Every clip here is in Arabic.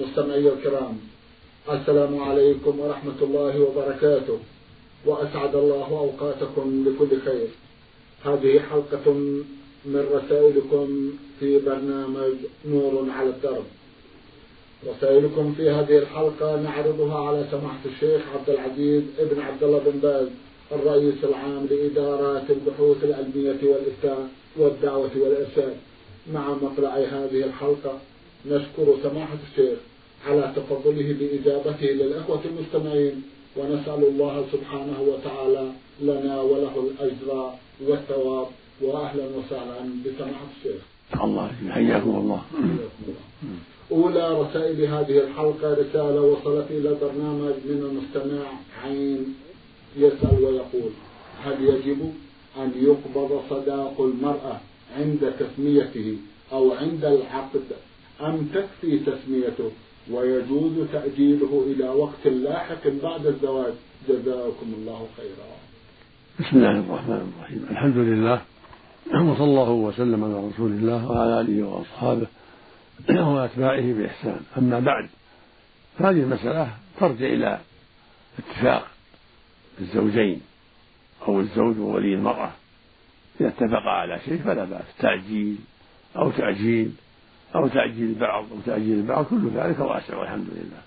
مستمعي الكرام السلام عليكم ورحمة الله وبركاته. وأسعد الله أوقاتكم بكل خير. هذه حلقة من رسائلكم في برنامج نور على الدرب. رسائلكم في هذه الحلقة نعرضها على سماحة الشيخ عبد العزيز ابن عبد الله بن باز الرئيس العام لإدارات البحوث العلمية والإفتاء والدعوة والإرشاد. مع مطلع هذه الحلقة نشكر سماحة الشيخ على تفضله بإجابته للأخوة المستمعين ونسأل الله سبحانه وتعالى لنا وله الأجر والثواب. وأهلا وسهلا بسماحة الشيخ. الله حياكم الله. أولى رسائل هذه الحلقة رسالة وصلت إلى برنامج من المستمع عين يسأل ويقول هل يجب أن يقبض صداق المرأة عند تسميته أو عند العقد؟ أم تكفي تسميته ويجوز تأجيله إلى وقت لاحق بعد الزواج؟ جزاكم الله خيرا. بسم الله الرحمن الرحيم. الحمد لله وصلى الله وسلم على رسول الله وعلى آله وأصحابه وأتباعه بإحسان. أما بعد فهذه المسألة ترجع إلى اتفاق الزوجين أو الزوج وولي المرأة. إذا اتفقا على شيء فلا بأس. تعجيل أو تأجيل. أو تعجيل البعض أو تأجيل البعض كل ذلك واسع والحمد لله.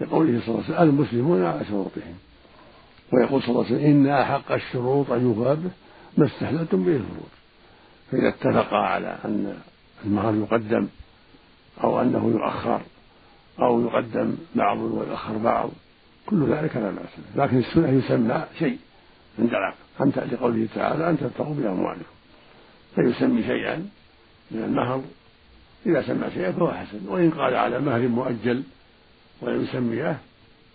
لقوله صلى الله عليه وسلم المسلمون على شروطهم. ويقول صلى الله عليه وسلم إن أحق الشروط أن يوفى به ما استحللتم به الفروض. فإذا اتفقا على أن المهر يقدم أو أنه يؤخر أو يقدم بعض ويؤخر بعض كل ذلك لا بأس لكن السنة يسمى شيء عند العقد أنت لقوله تعالى أن تبتغوا بأموالكم. فيسمي شيئا من المهر إذا سمى شيئا فهو حسن. وإن قال على مهر مؤجل ولم يسميه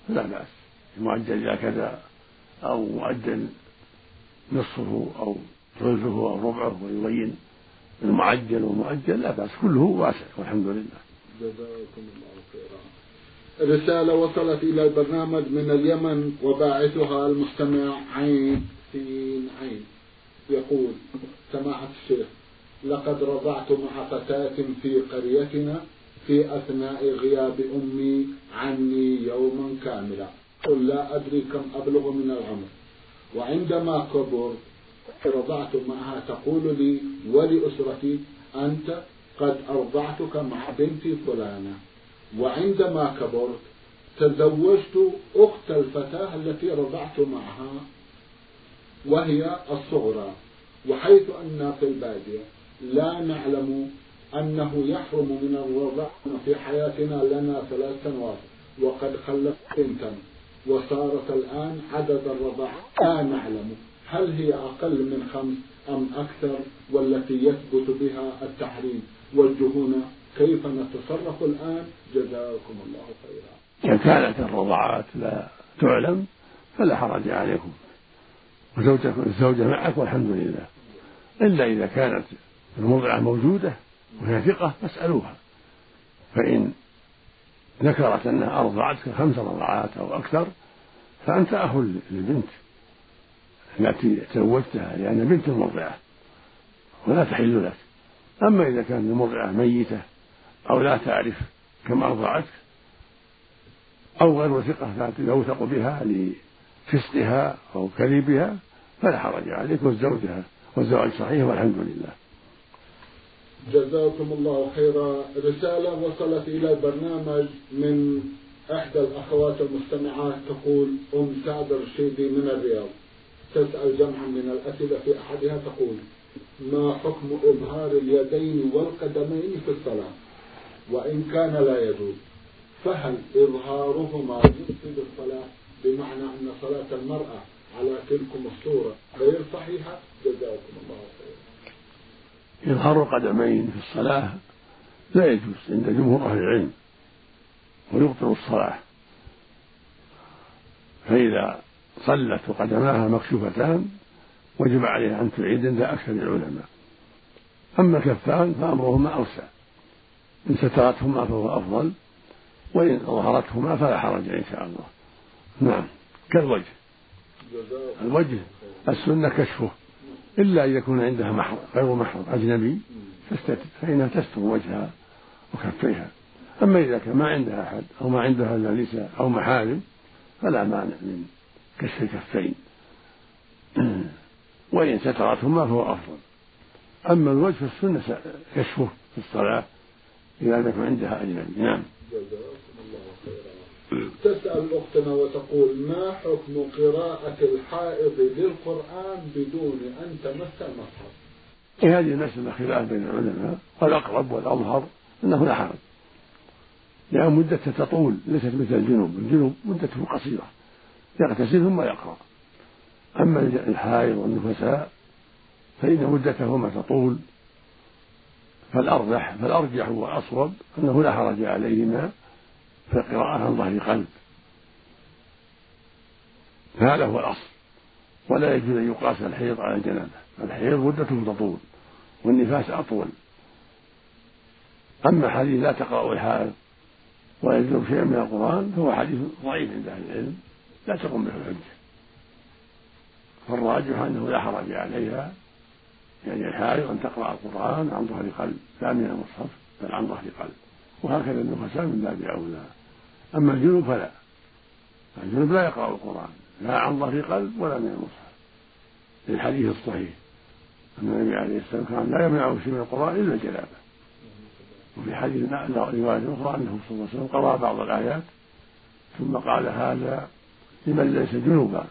فلا بأس. المؤجل إلى كذا أو مؤجل نصفه أو ثلثه أو ربعه ويبين المعجل والمؤجل لا بأس. كله واسع والحمد لله. جزاكم الله خيرا. رسالة وصلت إلى البرنامج من اليمن وباعثها المستمع عين سين عين. يقول سماحة الشيخ لقد رضعت مع فتاة في قريتنا في أثناء غياب أمي عني يوما كاملا. قل لا أدري كم أبلغ من العمر. وعندما كبرت رضعت معها تقول لي ولأسرتي أنت قد أرضعتك مع بنتي فلانة. وعندما كبرت تزوجت أخت الفتاة التي رضعت معها وهي الصغرى وحيث أن في البادية لا نعلم أنه يحرم من الرضع في حياتنا لنا ثلاث سنوات وقد خلفت بنتا وصارت الآن عدد الرضع لا نعلم. هل هي أقل من خمس أم أكثر؟ والتي يثبت بها التحريم وجهونا كيف نتصرف الآن؟ جزاكم الله خيرا. إذا كانت الرضعات لا تعلم فلا حرج عليكم. وزوجكم الزوجة معك والحمد لله. إلا إذا كانت المرضعة موجودة وهي ثقة فاسألوها. فإن ذكرت أنها أرضعتك خمس رضعات أو أكثر فأنت أخ للبنت التي تزوجتها لأن بنت مرضعة ولا تحل لك. أما إذا كانت المرضعة ميتة أو لا تعرف كم أرضعتك أو غير ثقة يوثق بها لفسقها أو كذبها فلا حرج عليك وزوجها والزواج صحيح والحمد لله. جزاكم الله خيرا. رسالة وصلت إلى البرنامج من إحدى الأخوات المستمعات تقول أم سعد الرشيدي من الرياض. تسأل جمعا من الأسئلة في أحدها تقول ما حكم إظهار اليدين والقدمين في الصلاة؟ وإن كان لا يجوز فهل إظهارهما يفسد الصلاة؟ بمعنى أن صلاة المرأة على تلكم الصورة غير صحيحة؟ جزاكم الله خيرا. إظهار القدمين في الصلاة لا يجوز عند جمهور أهل العلم ويبطل الصلاة. فإذا صلت وقدماها مكشوفتان وجب عليها أن تعيد عند أكثر العلماء. أما الكفان فأمرهما أوسع. إن سترتهما فهو أفضل وإن ظهرتهما فلا حرج إن شاء الله. نعم. كالوجه. الوجه السنة كشفه. إلا أن يكون عندها محرم غير محرم أجنبي فإنها تستر وجهها وكفيها. أما إذا كان ما عندها أحد أو ما عندها إلا نساء أو محارم فلا مانع من كشف الكفين. وإن سترتهما فهو أفضل. أما الوجه فالسنة كشفه في الصلاة إذا لم يكن عندها أجنبي. نعم. تسأل أختنا وتقول ما حكم قراءة الحائض للقرآن بدون أن تمس المصحف؟ في هذه المسألة خلاف بين العلماء والأقرب والأظهر أنه لا حرج. لأن مدته تطول ليست مثل الجنوب. الجنوب مدته قصيرة. يغتسل ثم يقرأ. أما الحائض والنفساء فإن مدتهما تطول فالأرجح فالأرجح والأصوب أنه لا حرج عليهما في القراءة عن ظهر قلب. هذا هو الأصل. ولا يجوز أن يقاس الحيض على الجنابة الحيض مدته تطول والنفاس أطول. أما حديث لا تقرأ الحائض ويجوز شيئا من القرآن فهو حديث ضعيف عند أهل العلم. لا تقوم به الحجة. فالراجح أنه لا حرج عليها. يعني الحائض أن تقرأ القرآن عن ظهر قلب لا من المصحف بل عن ظهر قلب. وهكذا النفساء من باب أولى. أما الجنوب فلا. الجنوب لا يقرأ القرآن. لا عن ظهر قلب ولا من المصحف. للحديث الصحيح. أن النبي عليه السلام كان لا يمنعه شيء من القرآن إلا الجنابة وفي حديث رواية أخرى أنه صلى الله عليه وسلم قرأ بعض الآيات ثم قال هذا لمن ليس جنوبا.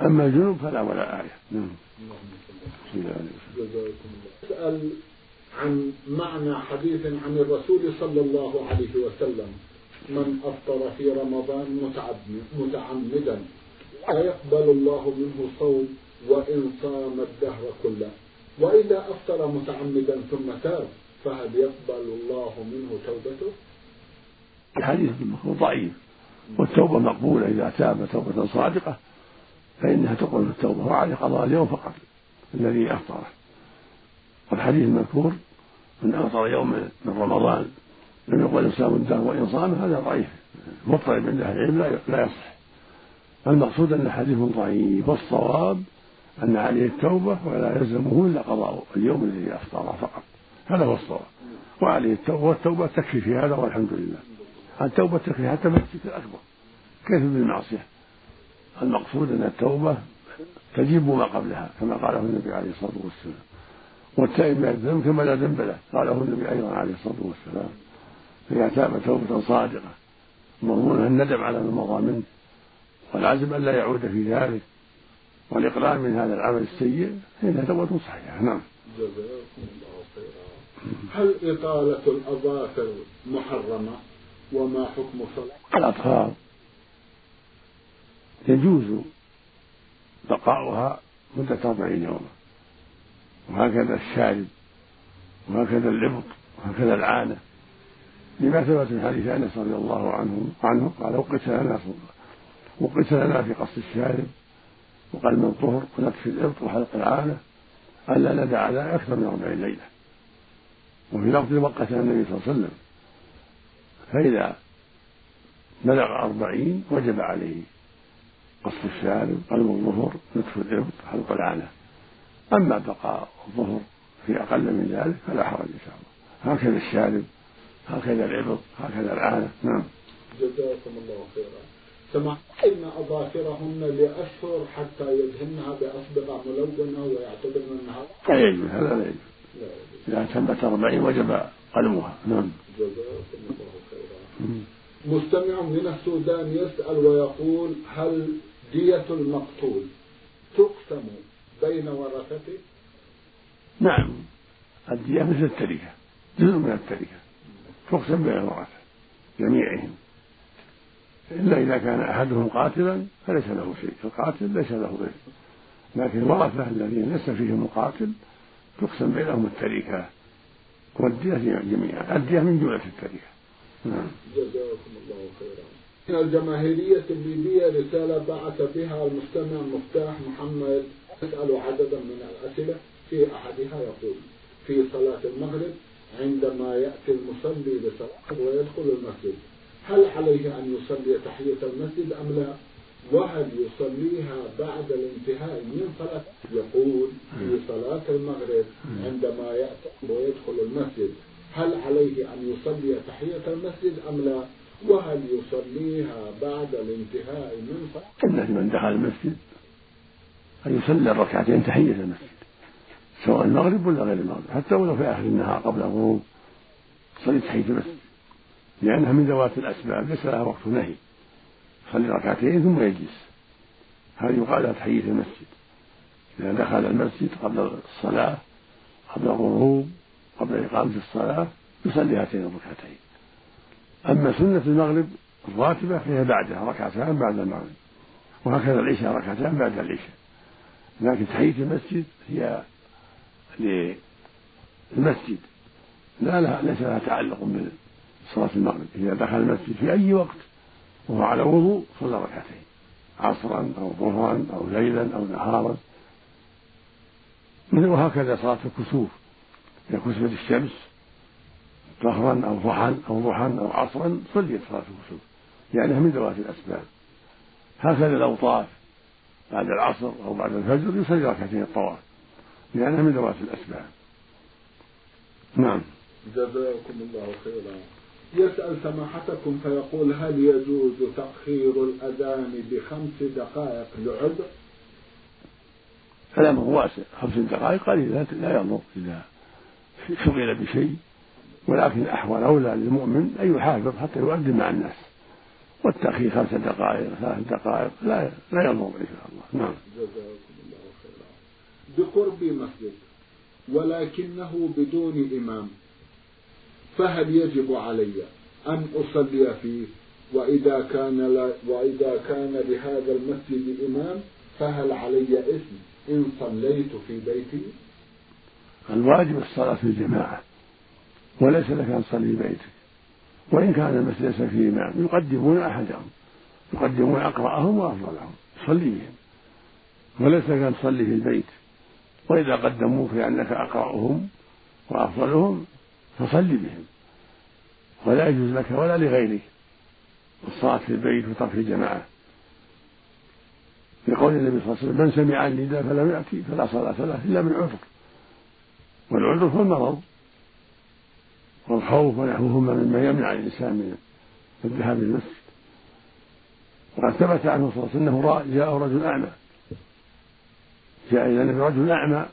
أما الجنوب فلا ولا آية. نعم. اسأل عن معنى حديث عن الرسول صلى الله عليه وسلم. من أفطر في رمضان متعمدا لا يقبل الله منه صوم وإن صام الدهر كله. وإذا أفطر متعمدا ثم تاب فهل يقبل الله منه توبته؟ الحديث ضعيف والتوبة مقبولة. إذا تاب توبة صادقة فإنها تقبل التوبة وعليه قضاء اليوم فقط الذي أفطره والحديث المذكور من أفطر يوم من رمضان لم يقبل إسلام الدهر وإن صام هذا ضعيف. مضطرب عند أهل العلم لا يصح. المقصود أن الحديث ضعيف والصواب أن عليه التوبة ولا يلزمه إلا قضاء اليوم الذي أفطره فقط. هذا هو الصواب. وعليه التوبة والتوبة تكفي في هذا والحمد لله. التوبة تكفي حتى في الشرك الأكبر. كيف بالمعصية؟ المقصود أن التوبة تجيب ما قبلها كما قاله النبي عليه الصلاة والسلام. والتائب من الذنب كما لا ذنب له. قاله النبي أيضا عليه الصلاة والسلام. فإذا تاب توبة صادقة. مضمونها الندم على ما مضى منه. والعزم ألا يعود في ذلك. والإقلال من هذا العمل السيء فإنها توبة صحيحة. نعم. جزاكم الله خيرا. هل إطالة الأظافر محرمة وما حكم صلاة؟ الأطفال يجوز بقاؤها مدة أربعين يوما. وهكذا الشارب وهكذا الإبط وهكذا العانة. لما ثبت من حديث أنس رضي الله عنه عنه قال وقت لنا وقت لنا في قص الشارب وقلم الطهر ونكف الإبط وحلق العانة ألا ندع على أكثر من أربعين ليلة. وفي لفظ وقت النبي صلى الله عليه وسلم فإذا بلغ أربعين وجب عليه قص الشارب قلب الظهر نتف الإبط حلق العانة. أما بقاء الظهر في أقل من ذلك فلا حرج إن شاء الله. هكذا الشارب هكذا الإبط هكذا العانة نعم. جزاكم الله خيرا. إن أظافرهن لأشهر حتى يدهنها بأصبغة ملونة ويعتبرن أنها لا يجوز هذا لا يجوز. إذا تمت أربعين وجب قلمها نعم. جزاكم الله خيرا. مستمع من السودان يسأل ويقول هل دية المقتول تقسم بين ورثته؟ نعم. الدية مثل التركة. جزء من التركة. تقسم بين الورثة. جميعهم. إلا إذا كان أحدهم قاتلا فليس له شيء. القاتل ليس له غير لكن الورثة الذين ليس فيهم القاتل تقسم بينهم التركة. والدية جميعا. الدية من جملة التركة. نعم. جزاكم الله خيرا. من الجماهيرية الليبية رسالة بعث بها المستمع مفتاح محمد يسأل عددا من الأسئلة في أحدها يقول في صلاة المغرب عندما يأتي المصلي لصلاة ويدخل المسجد هل عليه أن يصلي تحية المسجد أم لا؟ وهل يصليها بعد الانتهاء من صلاة؟ يقول في صلاة المغرب عندما يأتي ويدخل المسجد هل عليه أن يصلي تحية المسجد أم لا؟ وهل يصليها بعد الانتهاء من صلاة؟ من دخل المسجد. أن يصلي الركعتين تحية المسجد سواء المغرب ولا غير المغرب حتى ولو في آخر النهار قبل الغروب صلي تحية المسجد. لأنها من ذوات الأسباب ليس لها وقت نهي. صلي ركعتين ثم يجلس. هذه يقال لها تحية المسجد. إذا دخل المسجد قبل الصلاة قبل الغروب قبل إقامة الصلاة يصلي هاتين الركعتين. أما سنة المغرب الراتبة فهي بعدها ركعتان بعد المغرب وهكذا العشاء ركعتان بعد العشاء. لكن تحية المسجد هي للمسجد. لا لها ليس لها تعلق بصلاة المغرب. إذا دخل المسجد في أي وقت وهو على وضوء صلى ركعتين عصرا أو ظهرا أو ليلا أو نهارا. وهكذا صلاة الكسوف. إذا كسفت الشمس ظهرا أو ضحى أو ضحى أو عصرا صليت صلاة الكسوف لأنها من ذوات الأسباب. هكذا لو طاف بعد العصر أو بعد الفجر يصلي ركعتين الطواف لأنها من ذوات الأسباب. نعم. جزاكم الله خيرا. يسأل سماحتكم فيقول هل يجوز تأخير الأذان بخمس دقائق لعذر؟ كلامه واسع. خمس دقائق قليل لا يضر إذا شغل بشيء. ولكن الأحوال أولى للمؤمن أن يحافظ حتى يؤدي مع الناس. والتأخير خمس دقائق ثلاث دقائق لا لا يضر إن شاء الله. نعم. جزاكم الله خيرا. بقرب مسجد ولكنه بدون إمام. فهل يجب علي أن أصلي فيه؟ وإذا كان لا وإذا كان لهذا المسجد إمام فهل علي إثم إن صليت في بيتي؟ الواجب الصلاة في الجماعة وليس لك أن تصلي في بيتك. وإن كان المسجد ليس فيه إمام يقدمون أحدهم يقدمون أقرأهم وأفضلهم صلي بهم وليس لك أن تصلي في البيت. وإذا قدموك لأنك أقرأهم وأفضلهم فصل بهم. ولا يجوز لك ولا لغيرك. الصلاة في البيت وترك الجماعة. لقول النبي صلى الله عليه وسلم من سمع النداء فلم يأتي فلا صلاة له إلا من عذر. والعذر هو المرض. والخوف ونحوهما مما يمنع الإنسان من الذهاب إلى المسجد. وقد ثبت عنه صلى الله عليه وسلم أنه جاء رجل أعمى. جاء إلى النبي رجل أعمى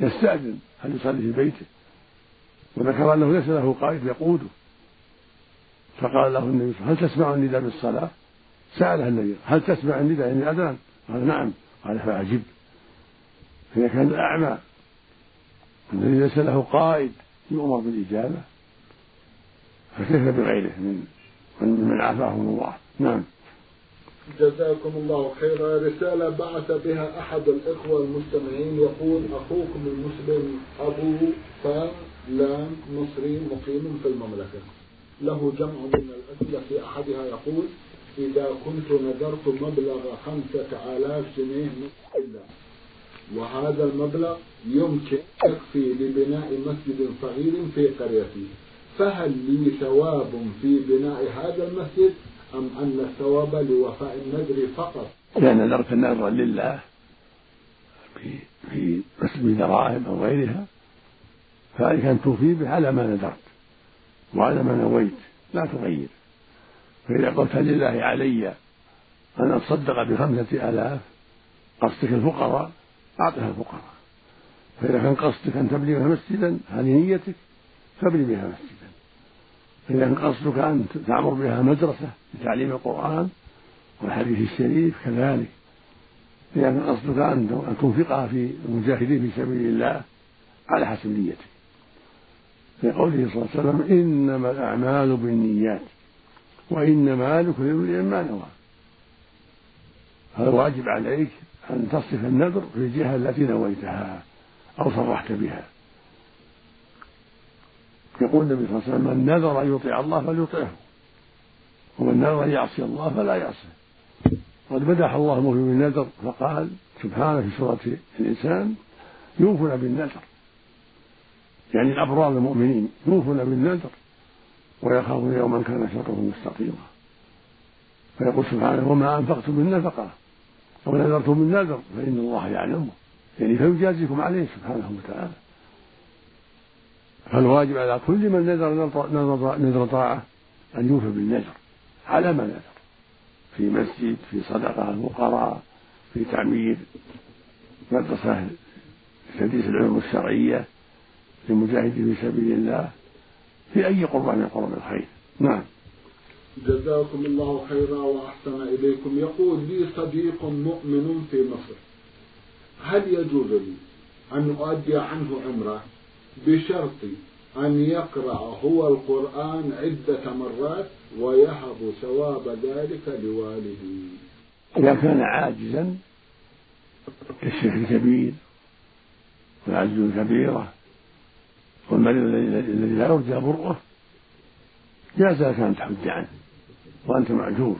يستأذن هل يصلي في بيته؟ وذكر أنه ليس له قائد يقوده. فقال له النبي صلى الله عليه وسلم هل تسمع النداء بالصلاة؟ سأله النبي هل تسمع النداء؟ يعني أذان؟ قال نعم. قال فأجب فإذا كان الأعمى الذي ليس له قائد يؤمر بالإجابة فكيف بغيره من من عافاهم الله؟ نعم. جزاكم الله خيرا. رسالة بعث بها أحد الإخوة المستمعين يقول أخوكم المسلم أبو فلان مصري مقيم في المملكة. له جمع من الأسئلة في أحدها يقول إذا كنت نذرت مبلغ خمسة آلاف جنيه إلا. وهذا المبلغ يمكن يكفي لبناء مسجد صغير في قريتي فهل لي ثواب في بناء هذا المسجد أم أن الثواب لوفاء النذر فقط؟ لأن نذرت النذر لله في في مسجد دراهم أو غيرها. فعليك أن توفي به على ما نذرت وعلى ما نويت. لا تغير. فإذا قلت لله علي أن أتصدق بخمسة آلاف قصدك الفقراء أعطها الفقراء. فإذا كان قصدك أن تبني بها مسجدا هذه نيتك فابني بها مسجدا. فإذا كان قصدك أن تعمر بها مدرسة لتعليم القرآن والحديث الشريف كذلك. إذا كان قصدك أن تنفقها في المجاهدين في سبيل الله على حسب نيتك. لقوله صلى الله عليه وسلم إنما الأعمال بالنيات وإنما لكل امرئ ما نوى. هذا واجب عليك أن تصف النذر في الجهة التي نويتها أو صرحت بها. يقول النبي صلى الله عليه وسلم من نذر أن يطيع الله فليطعه ومن نذر أن يعصي الله فلا يعصيه قد مدح الله المؤمن بالنذر فقال سبحانه في سورة الإنسان يوفون بالنذر. يعني الأبرار المؤمنين يوفون بالنذر ويخافون يوما كان شره مستطيرا فيقول سبحانه وما أنفقتم من نفقة. أو نذرتم من نذر فإن الله يعلمه. يعني فيجازيكم عليه سبحانه وتعالى. فالواجب على كل من نذر نذر طاعة أن يوفى بالنذر على ما نذر. في مسجد في صدقة الفقراء في تعمير مدرسة تدريس العلوم الشرعية للمجاهد في سبيل الله في أي قربة من قرب الخير. نعم. جزاكم الله خيرا وأحسن إليكم. يقول لي صديق مؤمن في مصر هل يجوز لي أن أؤدي عنه عمرة بشرط أن يقرأ هو القرآن عدة مرات ويهب ثواب ذلك لوالده؟ إذا كان عاجزا كالشيخ الكبير والعجز الكبيرة والمريض الذي لا يرجى برؤه جاز لك أن تحج عنه وأنت معذور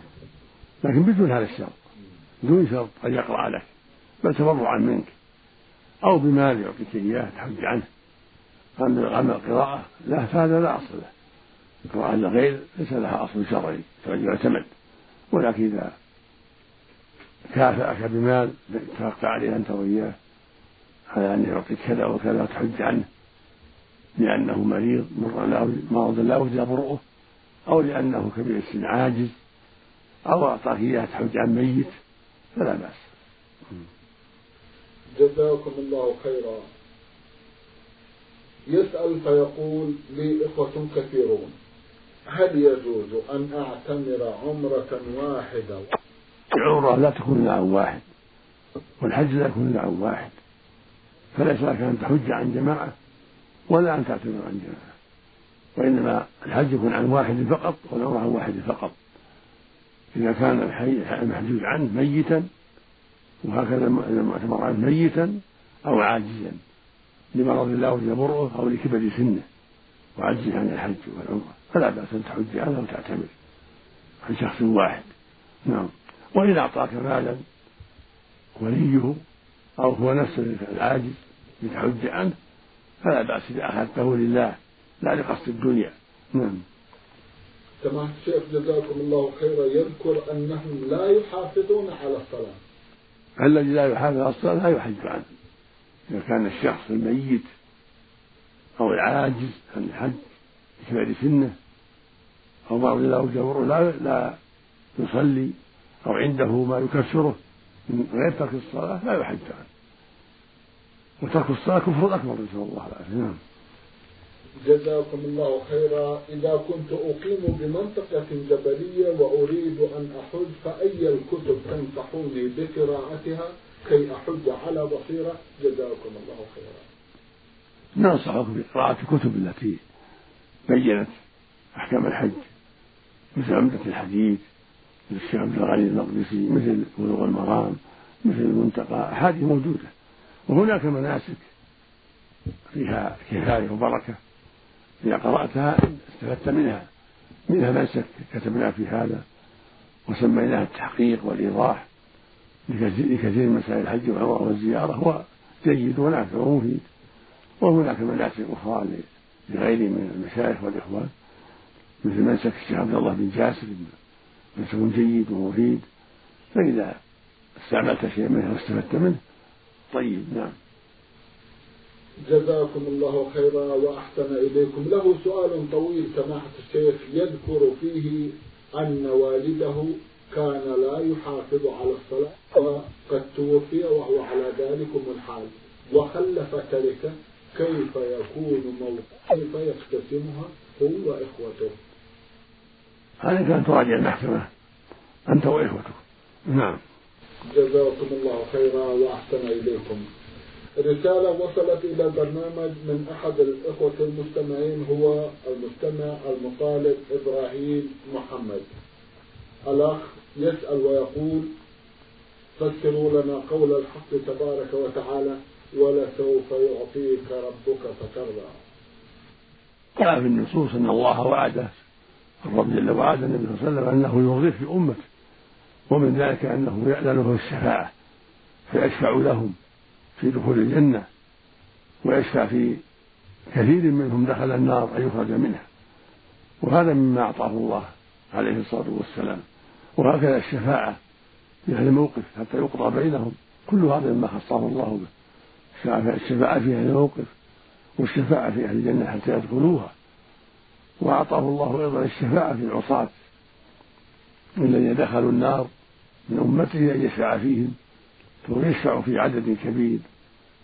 لكن بدون هذا الشرط دون شرط أن يقرأ لك بل تبرعا منك أو بمال يعطيك إياه تحج عنه. أما القراءة له فهذا لا أصل له. القراءة للغير ليس لها أصل شرعي يعتمد. ولكن إذا كافأك بمال اتفقت عليه أنت وإياه على أن يعطيك كذا وكذا وتحج عنه لأنه مريض مرض لا يرجى برؤه أو لأنه كبير السن عاجز أو أعطاك إياه تحج عن ميت فلا بأس. جزاكم الله خيرا. يسأل فيقول لي إخوة كثيرون هل يجوز أن أعتمر عمرة واحدة؟ العمرة لا تكون إلا عن واحد والحج لا يكون إلا عن واحد فليس لك أن تحج عن جماعة ولا أن تعتمر عن جماعة. وإنما الحج يكون عن واحد فقط والعمرة عن واحد فقط. إذا كان المحجوج عنه ميتا وهكذا المعتمر عنه ميتا أو عاجزا لمرض يرجى برؤه أو لكبر سنه وعجزه عن الحج والعمرة. فلا بأس أن تحج عنه وتعتمر عن شخص واحد. نعم. وإن أعطاك مالا وليه أو هو نفسه العاجز لتحج عنه فلا بأس إذا أخذته لله لا لقصد الدنيا. نعم. سماحة الشيخ جزاكم الله خيرا. يذكر أنهم لا يحافظون على الصلاة. الذي لا يحافظ على الصلاة لا يحج عنه. إذا كان الشخص الميت أو العاجز عن الحج لكبر سنة أو مرض لا يجبره لا لا يصلي أو عنده ما يكفره من غير ترك الصلاة لا يحج عنه. وترك الصلاة كفر أكبر نسأل الله العافية. نعم. جزاكم الله خيرا. إذا كنت أقيم بمنطقة جبلية وأريد أن أحج فأي الكتب تنصحوني بقراءتها كي أحج على بصيرة؟ جزاكم الله خيرا. ننصحك بقراءة الكتب التي بينت أحكام الحج مثل عمدة الحديث مثل الشيخ عبد الغني المقدسي مثل بلوغ المرام مثل المنتقى أحاديث موجودة وهناك مناسك فيها كفاية وبركة. إذا قرأتها استفدت منها. منها منسك كتبنا في هذا وسميناها التحقيق والإيضاح لكثير من مسائل الحج والعمرة والزيارة. هو جيد ونافع ومفيد. وهناك مناسك أخرى لغيره من المشايخ والإخوان مثل منسك الشيخ عبد الله بن جاسر منسك جيد ومفيد. فإذا استعملت شيئا منه واستفدت منه طيب نعم. جزاكم الله خيرا وأحسن إليكم. له سؤال طويل سماحة الشيخ يذكر فيه أن والده كان لا يحافظ على الصلاة وقد توفي وهو على ذلكم الحال. وخلف تركة كيف يكون موقع كيف يقتسمها هو وإخوته؟ هذه كانت تراجع المحكمة أنت وإخوتك. نعم. جزاكم الله خيرا وأحسن إليكم. رسالة وصلت إلى البرنامج من أحد الإخوة المستمعين هو المستمع المطالب إبراهيم محمد. الأخ يسأل ويقول فسروا لنا قول الحق تبارك وتعالى ولسوف يعطيك ربك فترضى. جاء في النصوص أن الله وعده الرب جل وعلا النبي صلى الله عليه وسلم أنه يرضيه في أمته ومن ذلك أنه يأذن له الشفاعة فيشفع لهم. في دخول الجنة ويشفع في كثير منهم دخل النار أن يخرج منها. وهذا مما أعطاه الله عليه الصلاة والسلام. وهكذا الشفاعة في هذا الموقف حتى يقضى بينهم. كل هذا مما خصه الله به. الشفاعة في هذا الموقف والشفاعة في أهل الجنة حتى يدخلوها. وأعطاه الله أيضا الشفاعة في العصاة. الذين دخلوا النار من أمته أن يشفع فيهم. فهو يشفع في عدد كبير.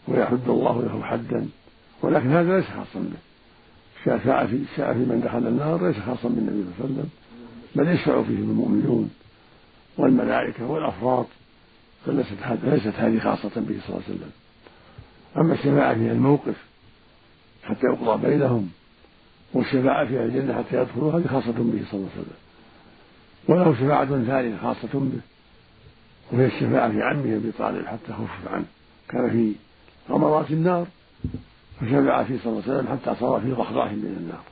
ويحد الله له حدا. ولكن هذا ليس خاصا به. شفاعة في شاء في من دخل النار ليس خاصا بالنبي صلى الله عليه وسلم. بل يشفع فيهم المؤمنون والملائكة والأفراد فليست ليست هذه خاصة به صلى الله عليه وسلم. أما الشفاعة في الموقف حتى يقضى بينهم والشفاعة في الجنة حتى يدخلوا هذه خاصة به صلى الله عليه وسلم. وله شفاعة ثانية خاصة به وهي الشفاعة في عمه أبي طالب حتى خفف عنه. كان في غمرات النار فشفع فيه صلى الله عليه وسلم حتى صار في ضحضاح من النار.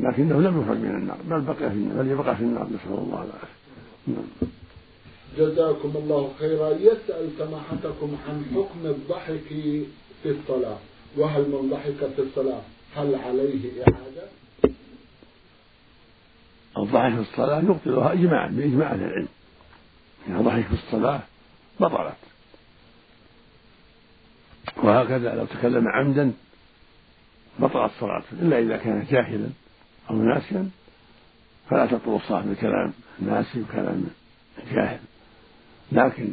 لكنه لم يخرج من النار بل بقي في النار بل يبقى في النار نسأل الله العافية. نعم. جزاكم الله خيرا. يسأل سماحتكم عن حكم الضحك في الصلاة؟ وهل من ضحك في الصلاة هل عليه إعادة؟ الضحك في الصلاة يبطلها إجماعا بإجماع أهل العلم. إذا ضحك في الصلاة بطلت. وهكذا لو تكلم عمدا بطلت صلاته إلا إذا كان جاهلا أو ناسيا فلا تبطل الصلاة بكلام ناسي وكلام جاهل. لكن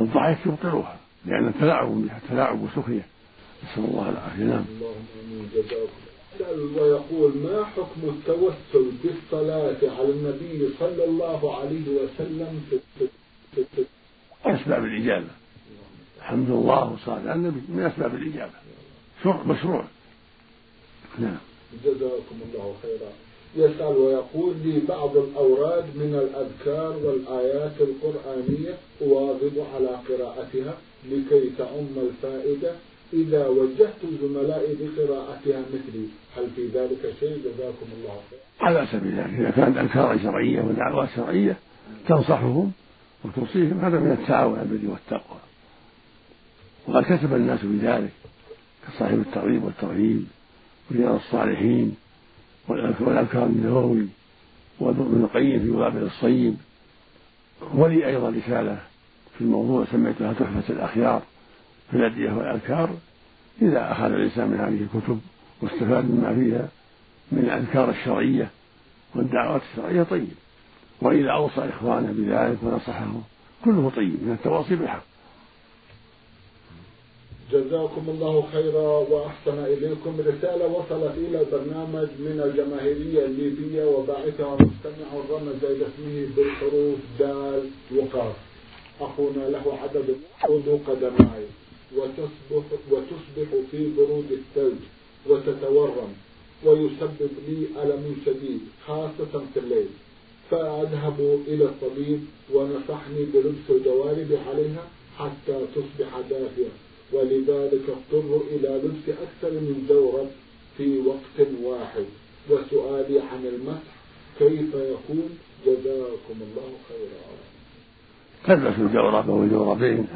الضحك يبطلها لأن تلاعب بها تلاعب وسخرية نسأل الله العافية. نعم. اللهم آمين. جزاكم. ويقول ما حكم التوسل بالصلاة على النبي صلى الله عليه وسلم في أسباب الإجابة. الحمد لله والصلاة على النبي من أسباب الإجابة. شرع مشروع. نعم. جزاكم الله خيرا. يسأل ويقول لي بعض الأوراد من الأذكار والآيات القرآنية أواظب على قراءتها لكي تعم الفائدة إذا وجهت زملائي بقراءتها مثلي. هل في ذلك شيء؟ جزاكم الله خيرا. على سبيل ذلك إذا كانت أذكار شرعية ودعوات شرعية تنصحهم وتوصيهم هذا من التعاون على البر والتقوى. وقد كتب الناس بذلك كصاحب الترغيب والترهيب ورياض الصالحين والأذكار النووي وابن القيم في وابل الصيب. ولي أيضا رسالة في الموضوع سميتها تحفة الأخيار في الأدعية والأذكار. إذا أخذ الإنسان من هذه الكتب واستفاد مما فيها من الأذكار الشرعية والدعوات الشرعية طيب. وإذا أوصى إخوانه بذلك ونصحهم كله طيب من التواصي بالحق. جزاكم الله خيرا وأحسن إليكم رسالة وصلت إلى البرنامج من الجماهيرية الليبية وباعثها مستمع رمز إلى اسمه بالحروف دال وقاف. أخونا له عدد عضو قدماي. وتصبح, وتصبح في برود الثلج وتتورم ويسبب لي ألم شديد خاصة في الليل. فأذهب إلى الطبيب ونصحني بلبس الجوارب عليها حتى تصبح دافئة ولذلك اضطر إلى لبس أكثر من جورب في وقت واحد. وسؤالي عن المسح كيف يكون؟ جزاكم الله خيرا. تلبس الجورب أو الجوربين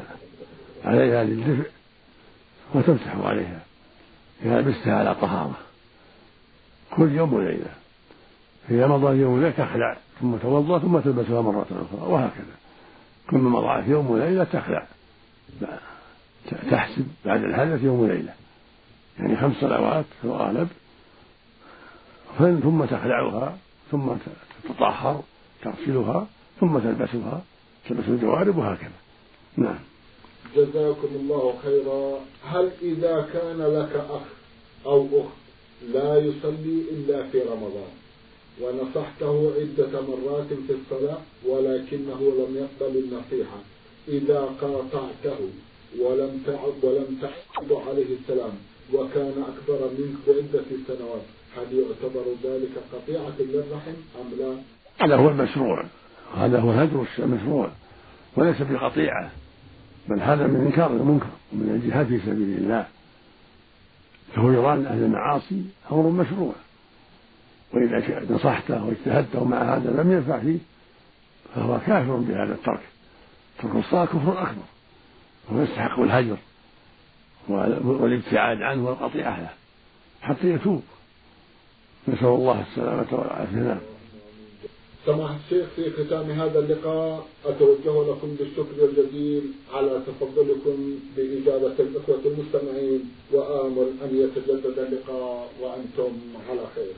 عليها للدفء وتمسح عليها. إذا لبستها على طهارة. كل يوم وليلة. إذا مضى يوم وليلة تخلع ثم توضأ ثم تلبسها مرة أخرى وهكذا. كل ما مضى يوم وليلة تخلع. تحسب بعد الحدث يوم وليلة. يعني خمس صلوات في الغالب ثم تخلعها ثم تتطهر تغسلها ثم تلبسها تلبس الجوارب وهكذا. نعم. جزاكم الله خيرا. هل إذا كان لك أخ أو أخت لا يصلي إلا في رمضان؟ ونصحته عدة مرات في الصلاة ولكنه لم يقبل النصيحة إذا قاطعته. ولم تعد ولم تعد عليه السلام. وكان أكبر منك بعدة سنوات. هل يعتبر ذلك قطيعة للرحم أم لا؟ هذا هو المشروع. هذا هو الهجر المشروع. وليس بقطيعة. بل هذا من إنكار المنكر ومن الجهاد في سبيل الله. فهجران أهل المعاصي أمر مشروع. وإذا نصحته واجتهدته مع هذا لم ينفع فيه فهو كافر بهذا الترك. ترك الصلاة كفر أكبر. ويستحق الهجر والابتعاد عنه والقطيعة له حتى يتوب. نسأل الله السلامة والعافية. نعم سماحة الشيخ في ختام هذا اللقاء أتوجه لكم بالشكر الجزيل على تفضلكم بإجابة الإخوة المستمعين وآمل أن يتجدد اللقاء وأنتم على خير.